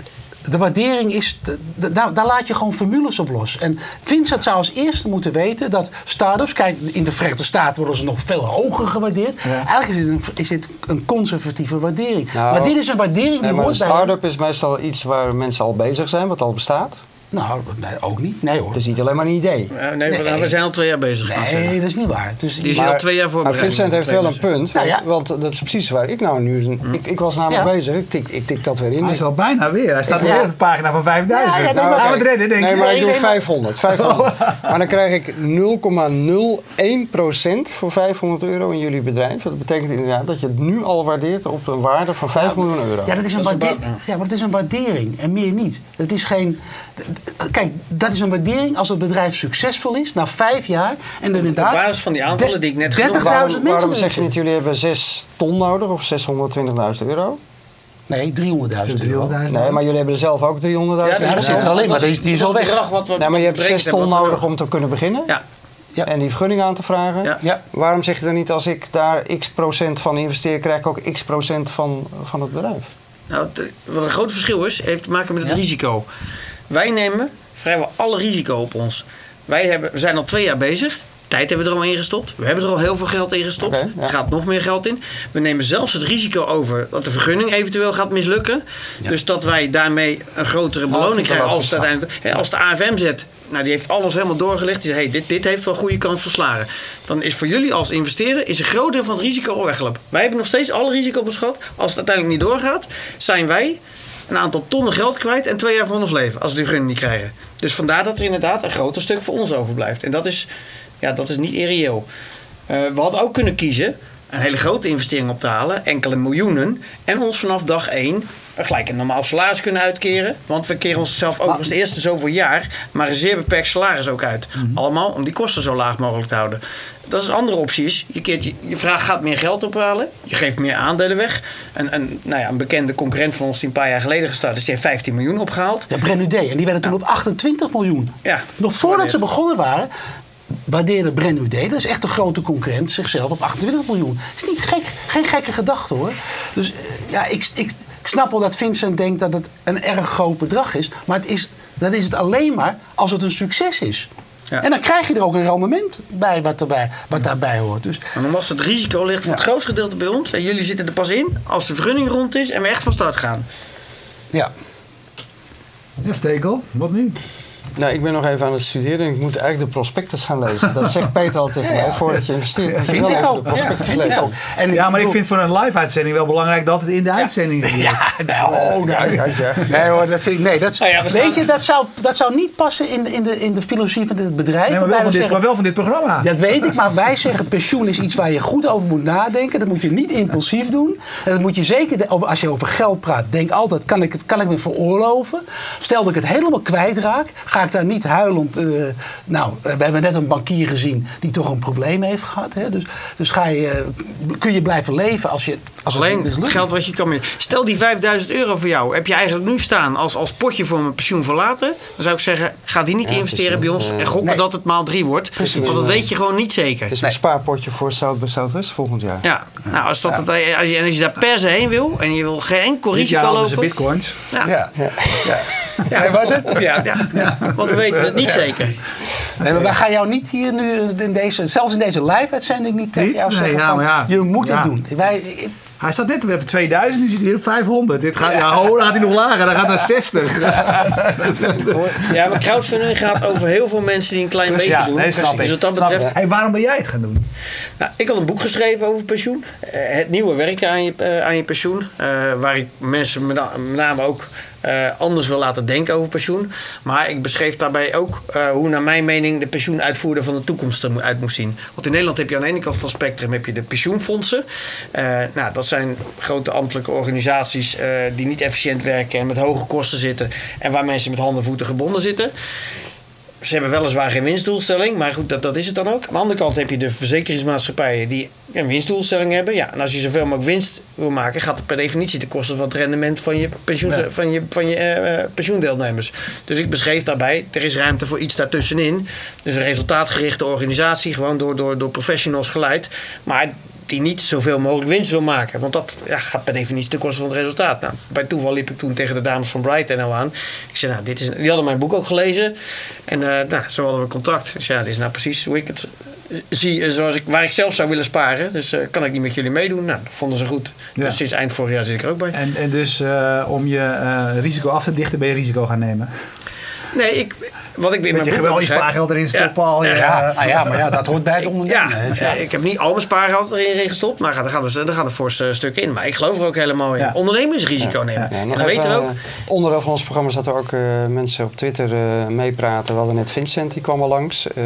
de waardering is. daar, daar laat je gewoon formules op los. En Vincent zou als eerste moeten weten dat start-ups. Kijk, in de Verenigde Staten worden ze nog veel hoger gewaardeerd. Eigenlijk is dit een, is dit een conservatieve waardering. Nou, maar dit is een waardering die Nee, een hoort bij. start-up is meestal iets waar mensen al bezig zijn, wat al bestaat. Nou, nee, ook niet. Nee hoor. Het is niet alleen maar een idee. Nee, we- we zijn al twee jaar bezig. ik zeggen. Nee, dat is niet waar. Dus, Die is al twee jaar maar voorbereid. Vincent heeft wel een punt, Nou ja. want, want dat is precies waar ik nou nu... Ik, ik was namelijk Ja. bezig, ik tik, ik tik dat weer in. hij is al bijna weer. Hij staat Ja. weer op de pagina van 5000. Ja, ja, nee, nou, maar- gaan we het redden, denk nee, je? maar ik Nee, doe nee, maar- 500. 500. Maar dan krijg ik 0,01% voor 500 euro in jullie bedrijf. Dat betekent inderdaad dat je het nu al waardeert op een waarde van 5 miljoen euro. Ja, dat is een waardering. Ja, maar het is een waardering en meer niet. Het is geen. Kijk, dat is een waardering als het bedrijf succesvol is na vijf jaar en er inderdaad. Op basis van die aantallen die ik net 30.000 genoemd waarom, mensen waarom erin zeg je niet, jullie hebben 6 ton nodig of 620.000 euro? Nee, 300.000 euro. 300.000. Nee, maar jullie hebben er zelf ook 300.000 Ja, euro. dat zit er alleen maar. Die, die is al weg. Nee, maar je hebt 6 ton nodig om te kunnen beginnen. Ja, Ja. En die vergunning aan te vragen. Ja. Ja. Waarom zeg je dan niet als ik daar x procent van investeer, krijg ik ook x procent van, van het bedrijf? Nou, wat een groot verschil is, heeft te maken met het Ja. risico. Wij nemen vrijwel alle risico op ons. Wij hebben, we zijn al twee jaar bezig. Tijd hebben we er al in gestopt. We hebben er al heel veel geld in gestopt. Ja. Er gaat nog meer geld in. We nemen zelfs het risico over dat de vergunning eventueel gaat mislukken. Dus dat wij daarmee een grotere beloning krijgen als uiteindelijk. Als de AFM zet, nou die heeft alles helemaal doorgelegd. Die zegt, hey, dit, dit heeft wel goede kans van slagen. Dan is voor jullie als investeerder is een groot deel van het risico al weggelopen. Wij hebben nog steeds alle risico beschat. Als het uiteindelijk niet doorgaat, zijn wij een aantal tonnen geld kwijt en twee jaar van ons leven als we die vergunning niet krijgen. Dus vandaar dat er inderdaad een groter stuk voor ons overblijft. En dat is, ja, dat is niet irreëel. Eh, we hadden ook kunnen kiezen een hele grote investering op te halen, enkele miljoenen, en ons vanaf dag één gelijk een normaal salaris kunnen uitkeren. Want we keren onszelf overigens de eerste zoveel jaar maar een zeer beperkt salaris ook uit. Allemaal om die kosten zo laag mogelijk te houden. Dat is een andere optie. Is, je, keert je, je vraagt gaat meer geld ophalen. Je geeft meer aandelen weg. En, een nou ja, een bekende concurrent van ons die een paar jaar geleden gestart is, die heeft 15 miljoen opgehaald. Ja, Brennud En die werden toen op 28 miljoen. Ja, Nog voordat ze begonnen waren, waardeerde Brennud, dat is echt een grote concurrent, zichzelf op 28 miljoen. Dat is niet gek, geen gekke gedachte hoor. Dus eh, ja, ik, ik, ik snap wel dat Vincent denkt dat het een erg groot bedrag is. Maar het is, dat is het alleen maar als het een succes is. Ja. En dan krijg je er ook een rendement bij wat, erbij, wat daarbij hoort. Dus Maar nogmaals, het risico ligt voor het grootste gedeelte bij ons. En jullie zitten er pas in als de vergunning rond is en we echt van start gaan. ja. Ja, Stekel, wat nu? Nou, ik ben nog even aan het studeren en ik moet eigenlijk de prospectus gaan lezen. Dat zegt Peter al tegen mij. Voordat je investeert, moet je Vind wel ik even ook. de Ja, prospectus vind ik lezen. ook. En Ja, maar ik vind voor een live-uitzending wel belangrijk dat het in de uitzending gebeurt. Ja, oh, nee. Ja, ja. Nee hoor, dat vind ik. Nee, dat, Nou ja, we weet je, dat zou, dat zou niet passen in, de- in, de, in de filosofie van dit bedrijf. Nee, maar, wel van we dit, zeggen, maar wel van dit programma. Dat weet ik, maar wij zeggen pensioen is iets waar je goed over moet nadenken. Dat moet je niet impulsief doen. En dat moet je zeker, als je over geld praat, denk altijd, kan ik, het, kan ik me veroorloven? Stel dat ik het helemaal kwijtraak, ga ik daar niet huilend... eh, nou, eh, we hebben net een bankier gezien die toch een probleem heeft gehad. Hè? Dus, dus ga je, eh, kun je blijven leven als, je, als het Alleen het geld wat je kan... Stel die 5000 euro voor jou. Heb je eigenlijk nu staan als, als potje voor mijn pensioen verlaten? Dan zou ik zeggen, ga die niet Ja, investeren bij ons. En gokken nee. dat het maal 3 wordt. Precies. Want dat weet je gewoon niet zeker. Het is een spaarpotje voor bij Zuidwest volgend jaar. Ja, nou, als, dat, het- als, je, en als je daar per se heen wil en je wil geen enkel risico lopen. bitcoins. Ja, Ja, ja. wat het? Ja, ja. want we weten het niet zeker. Nee, maar wij gaan jou niet hier nu, in deze, zelfs in deze live-uitzending niet tegen Niet? jou Nee, zeggen ja, van, ja. je moet Ja. het doen. Wij, ik- Hij staat net, we hebben 2000, nu zit hij hier op 500. Dit gaat, ja, ho, dan gaat hij nog lager, dan gaat hij naar 60. Ja, maar crowdfunding gaat over heel veel mensen die een klein beetje ja, doen. nee, snap dus ik. wat dat Snap betreft. Hey, waarom ben jij het gaan doen? Nou, ik had een boek geschreven over pensioen. Eh, het nieuwe werken aan je, eh, aan je pensioen. Eh, waar ik mensen met, na- met name ook anders wil laten denken over pensioen. Maar ik beschreef daarbij ook eh, hoe naar mijn mening de pensioenuitvoerder van de toekomst er mo- uit moest zien. Want in Nederland heb je aan de ene kant van het spectrum heb je de pensioenfondsen. Eh, nou, dat zijn grote ambtelijke organisaties eh, die niet efficiënt werken en met hoge kosten zitten. En waar mensen met handen en voeten gebonden zitten. Ze hebben weliswaar geen winstdoelstelling, maar goed, dat, dat is het dan ook. Aan de andere kant heb je de verzekeringsmaatschappijen die een winstdoelstelling hebben. Ja, en als je zoveel mogelijk winst wil maken, gaat het per definitie ten koste van het rendement van je, pensioen, van je, van je eh, pensioendeelnemers. Dus ik beschreef daarbij, er is ruimte voor iets daartussenin. Dus een resultaatgerichte organisatie, gewoon door, door, door professionals geleid. Maar die niet zoveel mogelijk winst wil maken. Want dat ja, gaat per definitie ten koste van het resultaat. Nou, bij toeval liep ik toen tegen de dames van Bright NL aan. Ik zei, nou, dit is, die hadden mijn boek ook gelezen. En eh, nou, zo hadden we contact. Ik zei, ja, dit is nou precies hoe ik het eh, zie. eh, Zoals ik, waar ik zelf zou willen sparen. Dus kan ik niet met jullie meedoen? Nou, dat vonden ze goed. Ja. Dus sinds eind vorig jaar zit ik er ook bij. En, en dus om je risico af te dichten, ben je risico gaan nemen. Nee, ik, wat ik weer Met je geweldig beschrijf- spaargeld erin Ja. stoppen al. je- ja, nou ja, maar ja, dat hoort bij het ondernemen. Ja, hè. Dus ik heb niet al mijn spaargeld erin gestopt. Maar daar gaat, er, daar gaat een fors eh, stuk in. Maar ik geloof er ook helemaal in. Ja. Ondernemersrisico nemen. Ja, en dat weten we ook. eh, Onderdeel van ons programma zaten ook eh, mensen op Twitter eh, meepraten. We hadden net Vincent, die kwam al langs. Eh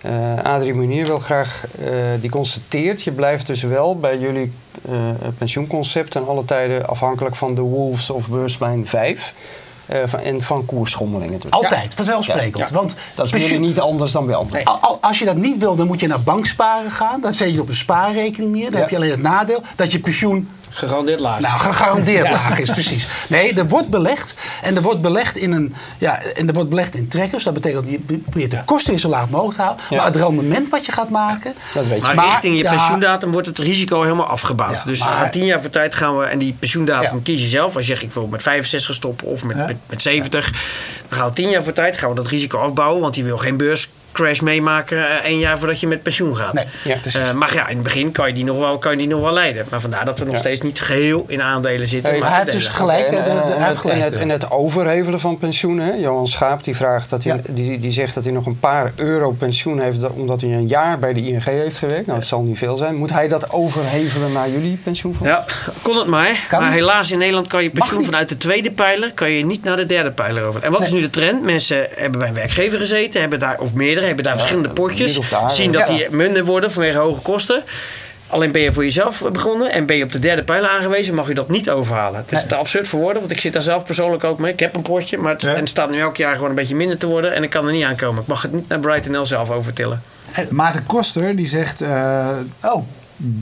eh, Adrie Munier wil graag, eh, die constateert, je blijft dus wel bij jullie eh, pensioenconcept en alle tijden afhankelijk van de Wolves of beursplein 5. Eh, van, en van koersschommelingen. Dus. Altijd, vanzelfsprekend. Want Dat is pensioen- niet anders dan bij anderen. Al- al- Als je dat niet wil, dan moet je naar banksparen gaan. Dan zet je op een spaarrekening neer. Dan heb je alleen het nadeel dat je pensioen Gegarandeerd laag. nou, gegarandeerd laag is, precies. Nee, er wordt belegd. En er wordt belegd in, een, ja, en er wordt belegd in trekkers. Dat betekent dat je probeert de kosten zo laag mogelijk te houden. Ja. Maar het rendement wat je gaat maken... Dat weet je. Maar, richting je ja, pensioendatum wordt het risico helemaal afgebouwd. Ja, dus maar- gaan tien jaar voor tijd gaan we, en die pensioendatum Ja. kies je zelf. Als je zegt ik wil met 65 stoppen of met, Ja. met, met 70. Dan gaan we tien jaar voor tijd gaan we dat risico afbouwen. Want die wil geen beurscrash meemaken eh, één jaar voordat je met pensioen gaat. Nee, Ja, precies. Eh, maar ja, in het begin kan je die nog wel, kan je die nog wel leiden. Maar vandaar dat we nog Ja. steeds niet geheel in aandelen zitten. Hey, maar hij heeft dus gelijk. En, het, en, gelijk, het, en het overhevelen van pensioenen. Johan Schaap die vraagt dat hij, Ja. die, die zegt dat hij nog een paar euro pensioen heeft da- omdat hij een jaar bij de ING heeft gewerkt. Nou, het zal niet veel zijn. Moet hij dat overhevelen naar jullie pensioenfonds? Ja, kon het maar. Kan maar niet. helaas in Nederland kan je pensioen vanuit de tweede pijler kan je niet naar de derde pijler over. En wat is nu de trend? Mensen hebben bij een werkgever gezeten, hebben daar, of meerdere, hebben daar verschillende potjes. of daar, Zien ja. dat die minder worden vanwege hoge kosten. Alleen ben je voor jezelf begonnen en ben je op de derde pijler aangewezen, mag je dat niet overhalen. Het is te absurd voor woorden, want ik zit daar zelf persoonlijk ook mee. Ik heb een potje, maar het, Ja. en het staat nu elk jaar gewoon een beetje minder te worden en ik kan er niet aankomen. Ik mag het niet naar Brighton L zelf overtillen. Maarten Koster die zegt, eh, Oh,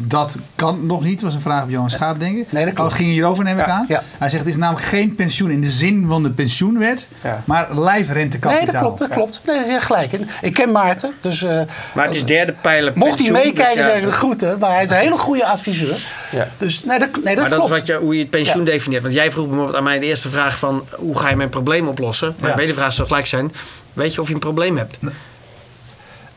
dat kan nog niet, was een vraag op Johan Schaap, denk ik. Nee, dat klopt. Oh, het ging hierover, neem ik Ja, aan. ja. Hij zegt, het is namelijk geen pensioen in de zin van de pensioenwet, Ja. maar lijfrentekapitaal. Nee, dat klopt. Dat klopt. Nee, je hebt gelijk. Ik ken Maarten, dus eh, Maar het is derde pijler mocht hij pensioen, meekijken, dus ja, zeg ik de groeten. Maar hij is een hele goede adviseur. Ja. Dus nee, dat, nee, dat Maar dat is wat je, hoe je het pensioen Ja. definieert. Want jij vroeg bijvoorbeeld aan mij de eerste vraag van... hoe ga je mijn probleem oplossen? Mijn Ja. tweede vraag zou gelijk zijn... weet je of je een probleem hebt?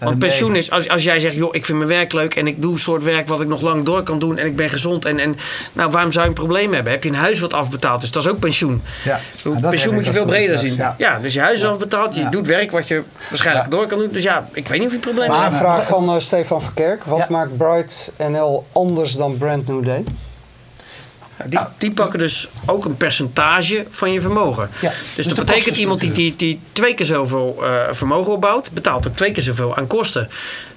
Want Eh, pensioen nee. is, als, als jij zegt... joh, ik vind mijn werk leuk en ik doe een soort werk... wat ik nog lang door kan doen en ik ben gezond. En, en nou, waarom zou je een probleem hebben? Heb je een huis wat afbetaald is? Dat is ook pensioen. Ja. Nou, pensioen moet je veel breder zien. Ja. dus je huis is afbetaald. Je Ja. doet werk wat je waarschijnlijk Ja. door kan doen. Dus ja, ik weet niet of je een probleem Maar- hebt. Een vraag van eh, Stefan Verkerk. Wat Ja. maakt Bright NL anders dan Brand New Day? Die, die pakken dus ook een percentage van je vermogen. Ja, dus, dus dat betekent iemand die, die, die twee keer zoveel eh, vermogen opbouwt, betaalt ook twee keer zoveel aan kosten.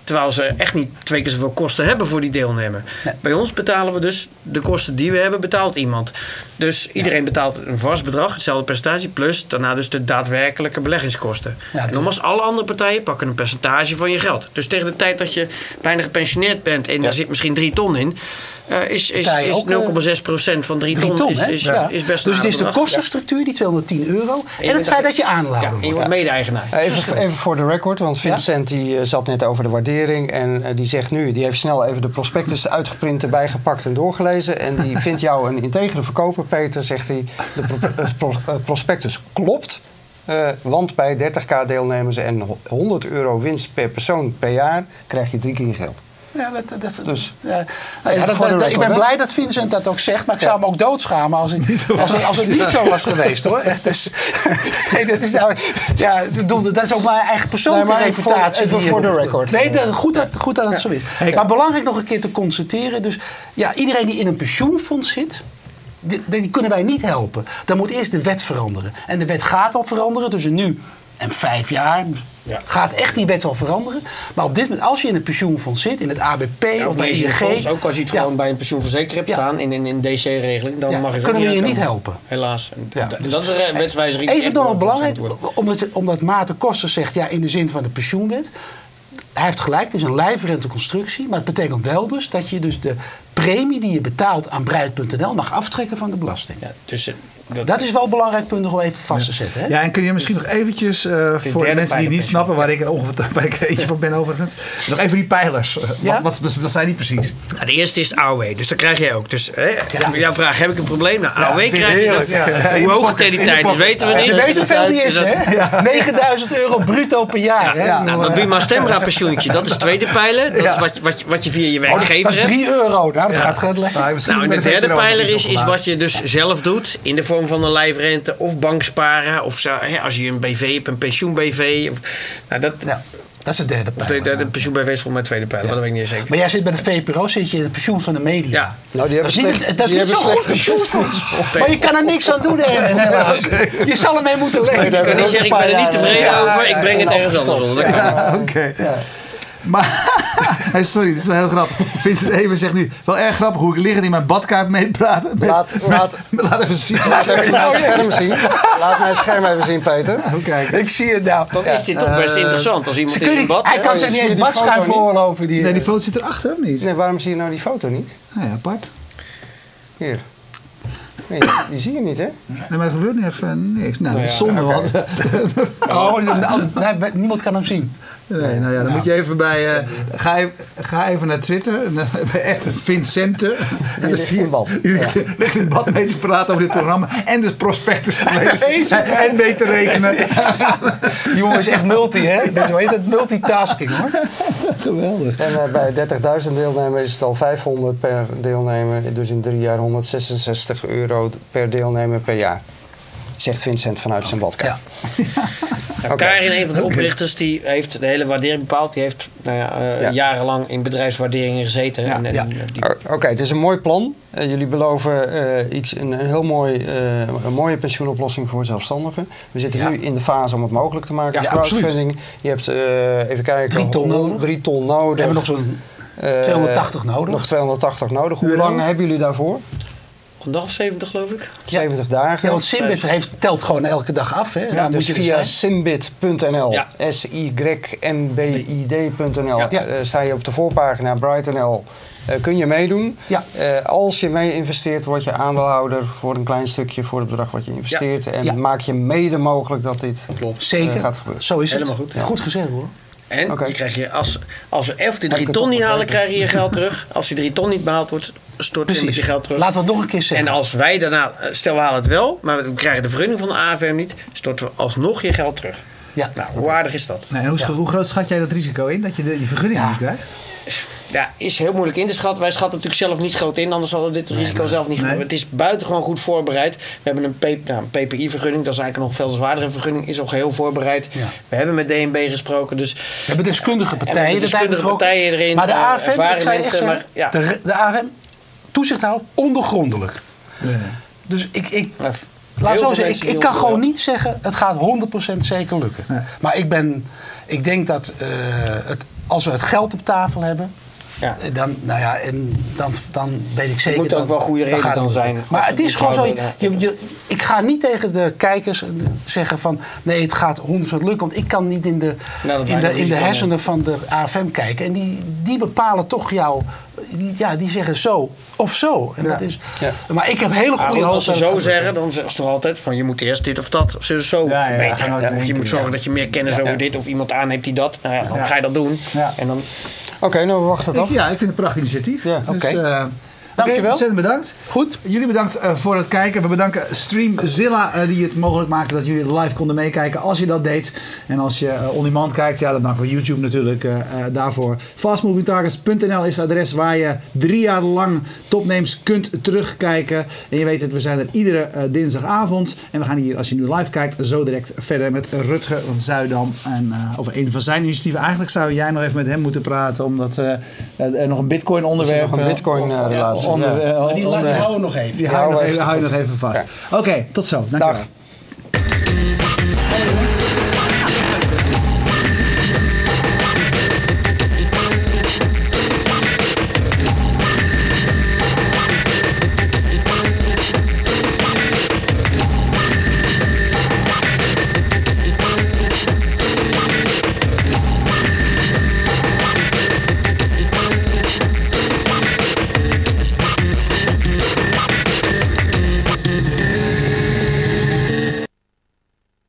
Terwijl ze echt niet twee keer zoveel kosten hebben voor die deelnemer. Nee. Bij ons betalen we dus de kosten die we hebben, betaalt iemand. Dus iedereen betaalt een vast bedrag, hetzelfde percentage, plus daarna dus de daadwerkelijke beleggingskosten. Ja, en nogmaals, alle andere partijen pakken een percentage van je geld. Dus tegen de tijd dat je bijna gepensioneerd bent en er zit misschien drie ton in, eh, is, is, Betaal je is ook, eh, 0,6% van drie, 3 ton, ton, is, is, Ja. is best Dus het is de kostenstructuur, die 210 euro. En het feit dat je Ja, en je wordt. wordt mede-eigenaar. Even, even voor de record, want Vincent die eh, zat net over de waardering en eh, die zegt nu, die heeft snel even de prospectus uitgeprint erbij gepakt en doorgelezen en die vindt jou een integere verkoper, Peter, zegt hij, de pro- eh, pro- eh, prospectus klopt, want bij 30k deelnemers en 100 euro winst per persoon per jaar krijg je drie keer je geld. Ja, dat, dat, Dus, ja. Nou ja, dat- dat- ik ben hè? blij dat Vincent dat ook zegt, maar ik zou hem ook doodschamen als, ik, als, het, als het niet zo was geweest hoor. Echt, dus, nee, dat is nou, ja, dat is ook mijn eigen persoonlijke Nee, reputatie. even voor de record. Nee, dat, goed, dat, goed dat het zo is. Maar belangrijk nog een keer te constateren. Dus ja, iedereen die in een pensioenfonds zit. Die, die kunnen wij niet helpen. Dan moet eerst de wet veranderen. En de wet gaat al veranderen tussen nu en vijf jaar. Gaat echt die wet wel veranderen. Maar op dit moment, als je in een pensioenfonds zit, in het ABP Ja, of bij ING. fonds, ook als je het ja, gewoon bij een pensioenverzekering hebt Ja. staan in een in DC-regeling, dan Ja, mag je kunnen we je niet helpen. Helaas. Ja, dus- dat is een wetswijziging. die Even nog belangrijk, omdat, omdat Maarten Koster zegt, ja, in de zin van de pensioenwet. Hij heeft gelijk, het is een lijfrenteconstructie. Maar het betekent wel dus dat je dus de premie die je betaalt aan Breit.nl mag aftrekken van de belasting. Ja, dus eh, dat, Dat is wel een belangrijk punt nog om even vast te zetten. Hè? Ja, en kun je misschien nog eventjes, eh, voor de mensen die het niet snappen, waar ik, er ongeveer, waar ik er eentje van ben overigens, nog even die pijlers. Eh, Ja? Wat, wat, wat zijn die precies? Nou, de eerste is AOW, dus dat krijg jij ook. Dus hè, jouw vraag, heb ik een probleem? Nou, AOW krijg je. Dus, ja. In Hoe hoog het in de tijd is, weten we Ja, niet. Je weet hoeveel die is, Dus dat- hè? 9000 euro bruto per jaar. Hè? Ja. Nou, dat Buma Stemra pensioentje, dat is de tweede pijler. Dat is wat, je- wat, wat je via je Oh, dat werkgever is hebt. 3 euro. Nou, dat gaat gaat lekker. Nou, Nou, en de een derde pijler is, is wat je dus zelf doet in de vorm van een lijfrente of banksparen. Of zo, hè, als je een BV hebt, een pensioen-BV. Of, nou, dat, Ja, dat is de derde of de, pijler. de, de pensioen-BV is volgens mij tweede pijler, maar dat weet ik niet zeker. Maar jij zit bij de VPRO, zit je in het pensioen van de media. Ja. Nou, die Dat hebben is niet, dat is die niet goed pensioenfonds. Maar je kan er niks aan doen, hè, helaas. Je zal ermee moeten leven. Ik kan niet zeggen, ik ben er niet tevreden Ja, over, ja, ik breng het en ergens anders onder. Dat. Oké. Maar, hey, sorry, dit is wel heel grappig. Vincent Even zegt nu, wel erg grappig hoe ik liggend in mijn badkuip meepraten. met- Laat- laat- met- laat even zien. Laat even mijn scherm zien. Laat mijn scherm even zien, Peter. Even kijken. Ik zie het nou. Dan is dit toch best interessant als iemand in een niet- bad... hij kan zich niet eens badschuim veroorloven. Die, Nee, die foto zit erachter of niet? Nee, waarom zie je nou die foto niet? Nou ja, apart. Hier. Nee, die zie je niet, hè? Nee, maar er gebeurt nu even niks. Nou, dat is zonde, want... Oh, nou, nee, niemand kan hem zien. Nee, nou ja, dan moet je even bij... eh, ga, even, ga even naar Twitter, bij Vincente. En dan zie je in bad. Die ligt, in bad mee te praten over dit programma. En de prospectus te lezen. En, mee te rekenen. Die jongen is echt multi, hè? Dat heet het? Multitasking, hoor. Geweldig. En eh, bij 30.000 deelnemers is het al 500 per deelnemer. Dus in drie jaar 166 euro per deelnemer per jaar. Zegt Vincent vanuit zijn badkamer. Ja. Karin, een van de oprichters, die heeft de hele waardering bepaald. Die heeft nou ja, eh, Ja. jarenlang in bedrijfswaarderingen gezeten. en, en, ja. die- Oké, het is een mooi plan. Eh, jullie beloven eh, iets, een, een heel mooi, eh, een mooie pensioenoplossing voor zelfstandigen. We zitten Ja. nu in de fase om het mogelijk te maken. Ja, Crowdfunding. Je hebt, eh, even kijken, Drie ton nodig. Drie ton nodig. We hebben nog zo'n Eh, 280 nodig. Nog 280 nodig. Hoe lang hebben jullie daarvoor? Een dag of 70 geloof ik. 70 dagen. Ja, want Simbit heeft, telt gewoon elke dag af. Hè? Daar dus moet je via zijn. simbit.nl, Ja. S-Y-M-B-I-D.nl, Ja. eh, sta je op de voorpagina Bright.nl. eh, kun je meedoen. Ja. Eh, als je mee investeert, word je aandeelhouder voor een klein stukje voor het bedrag wat je investeert. En Ja. maak je mede mogelijk dat dit Zeker. eh, gaat gebeuren. Zo is het. Helemaal goed. Goed gezegd hoor. En je krijg je als, als we of de drie ton niet halen, krijg je je geld terug. Als die drie ton niet behaald wordt, stort je met Precies. je geld terug. Laten we het nog een keer zeggen. En als wij daarna, stel we halen het wel, maar we krijgen de vergunning van de AFM niet, storten we alsnog je geld terug. Ja. Nou, hoe aardig is dat? En hoe, hoe groot schat jij dat risico in? Dat je de, die vergunning Ja. niet krijgt? Ja, is heel moeilijk in te schatten. Wij schatten natuurlijk zelf niet groot in, anders hadden we dit risico zelf niet Nee. genomen. Het is buitengewoon goed voorbereid. We hebben een, P- nou, een PPI-vergunning, dat is eigenlijk een nog veel zwaardere vergunning, is al geheel voorbereid. Ja. We hebben met DNB gesproken, dus We hebben deskundige we partijen hebben deskundige betrokken. partijen erin, Maar de eh, AFM, ervaren ik je echt maar ja. de, de AFM, toezichthouder, ondergrondelijk. Nee. Dus ik, ik, laat zo zeggen, ik, ik kan gewoon niet zeggen, het gaat 100% zeker lukken. Nee. Maar ik ben, ik denk dat eh, het, als we het geld op tafel hebben, Ja. dan, nou ja, en dan, dan weet ik zeker. moet ook dat- wel goede reden dan het zijn. Maar het is het gewoon zo. houden. Je, je, ik ga niet tegen de kijkers zeggen van nee, het gaat 100% lukken. Want ik kan niet in de, Nou, in de, in de hersenen van de AFM kijken. En die, die bepalen toch jou. Die, ja, die zeggen zo of zo. En dat is, Ja. Maar ik heb hele goede goed, hoop als ze zo zeggen, dan zeggen ze toch altijd van je moet eerst dit of dat zo, zo Ja, ja, verbeteren. of je moet zorgen ja. dat je meer kennis over dit of iemand aanneemt die dat. Nou ja, dan Ja. ga je dat doen. Ja. En dan, Oké, nou we wachten het af. ja, ik vind het een prachtig initiatief. Ja. Dus. Dankjewel. oké, ontzettend bedankt. Goed. Jullie bedankt eh, voor het kijken. We bedanken Streamzilla eh, die het mogelijk maakte dat jullie live konden meekijken als je dat deed. En als je eh, on demand kijkt, ja, dan danken we YouTube natuurlijk eh, eh, daarvoor. Fastmovingtargets.nl is het adres waar je drie jaar lang topnames kunt terugkijken. En je weet het, we zijn er iedere dinsdagavond. En we gaan hier, als je nu live kijkt, zo direct verder met Rutger van Zuidam. En eh, over een van zijn initiatieven. Eigenlijk zou jij nog even met hem moeten praten, omdat eh, er nog een bitcoin onderwerp... nog een eh, Bitcoin-relatie, onder- ja. eh, Maar die, onder- die houden we nog even. die Die hou je nog houden we nog even vast. Oké, tot zo. Dankjewel. Dag.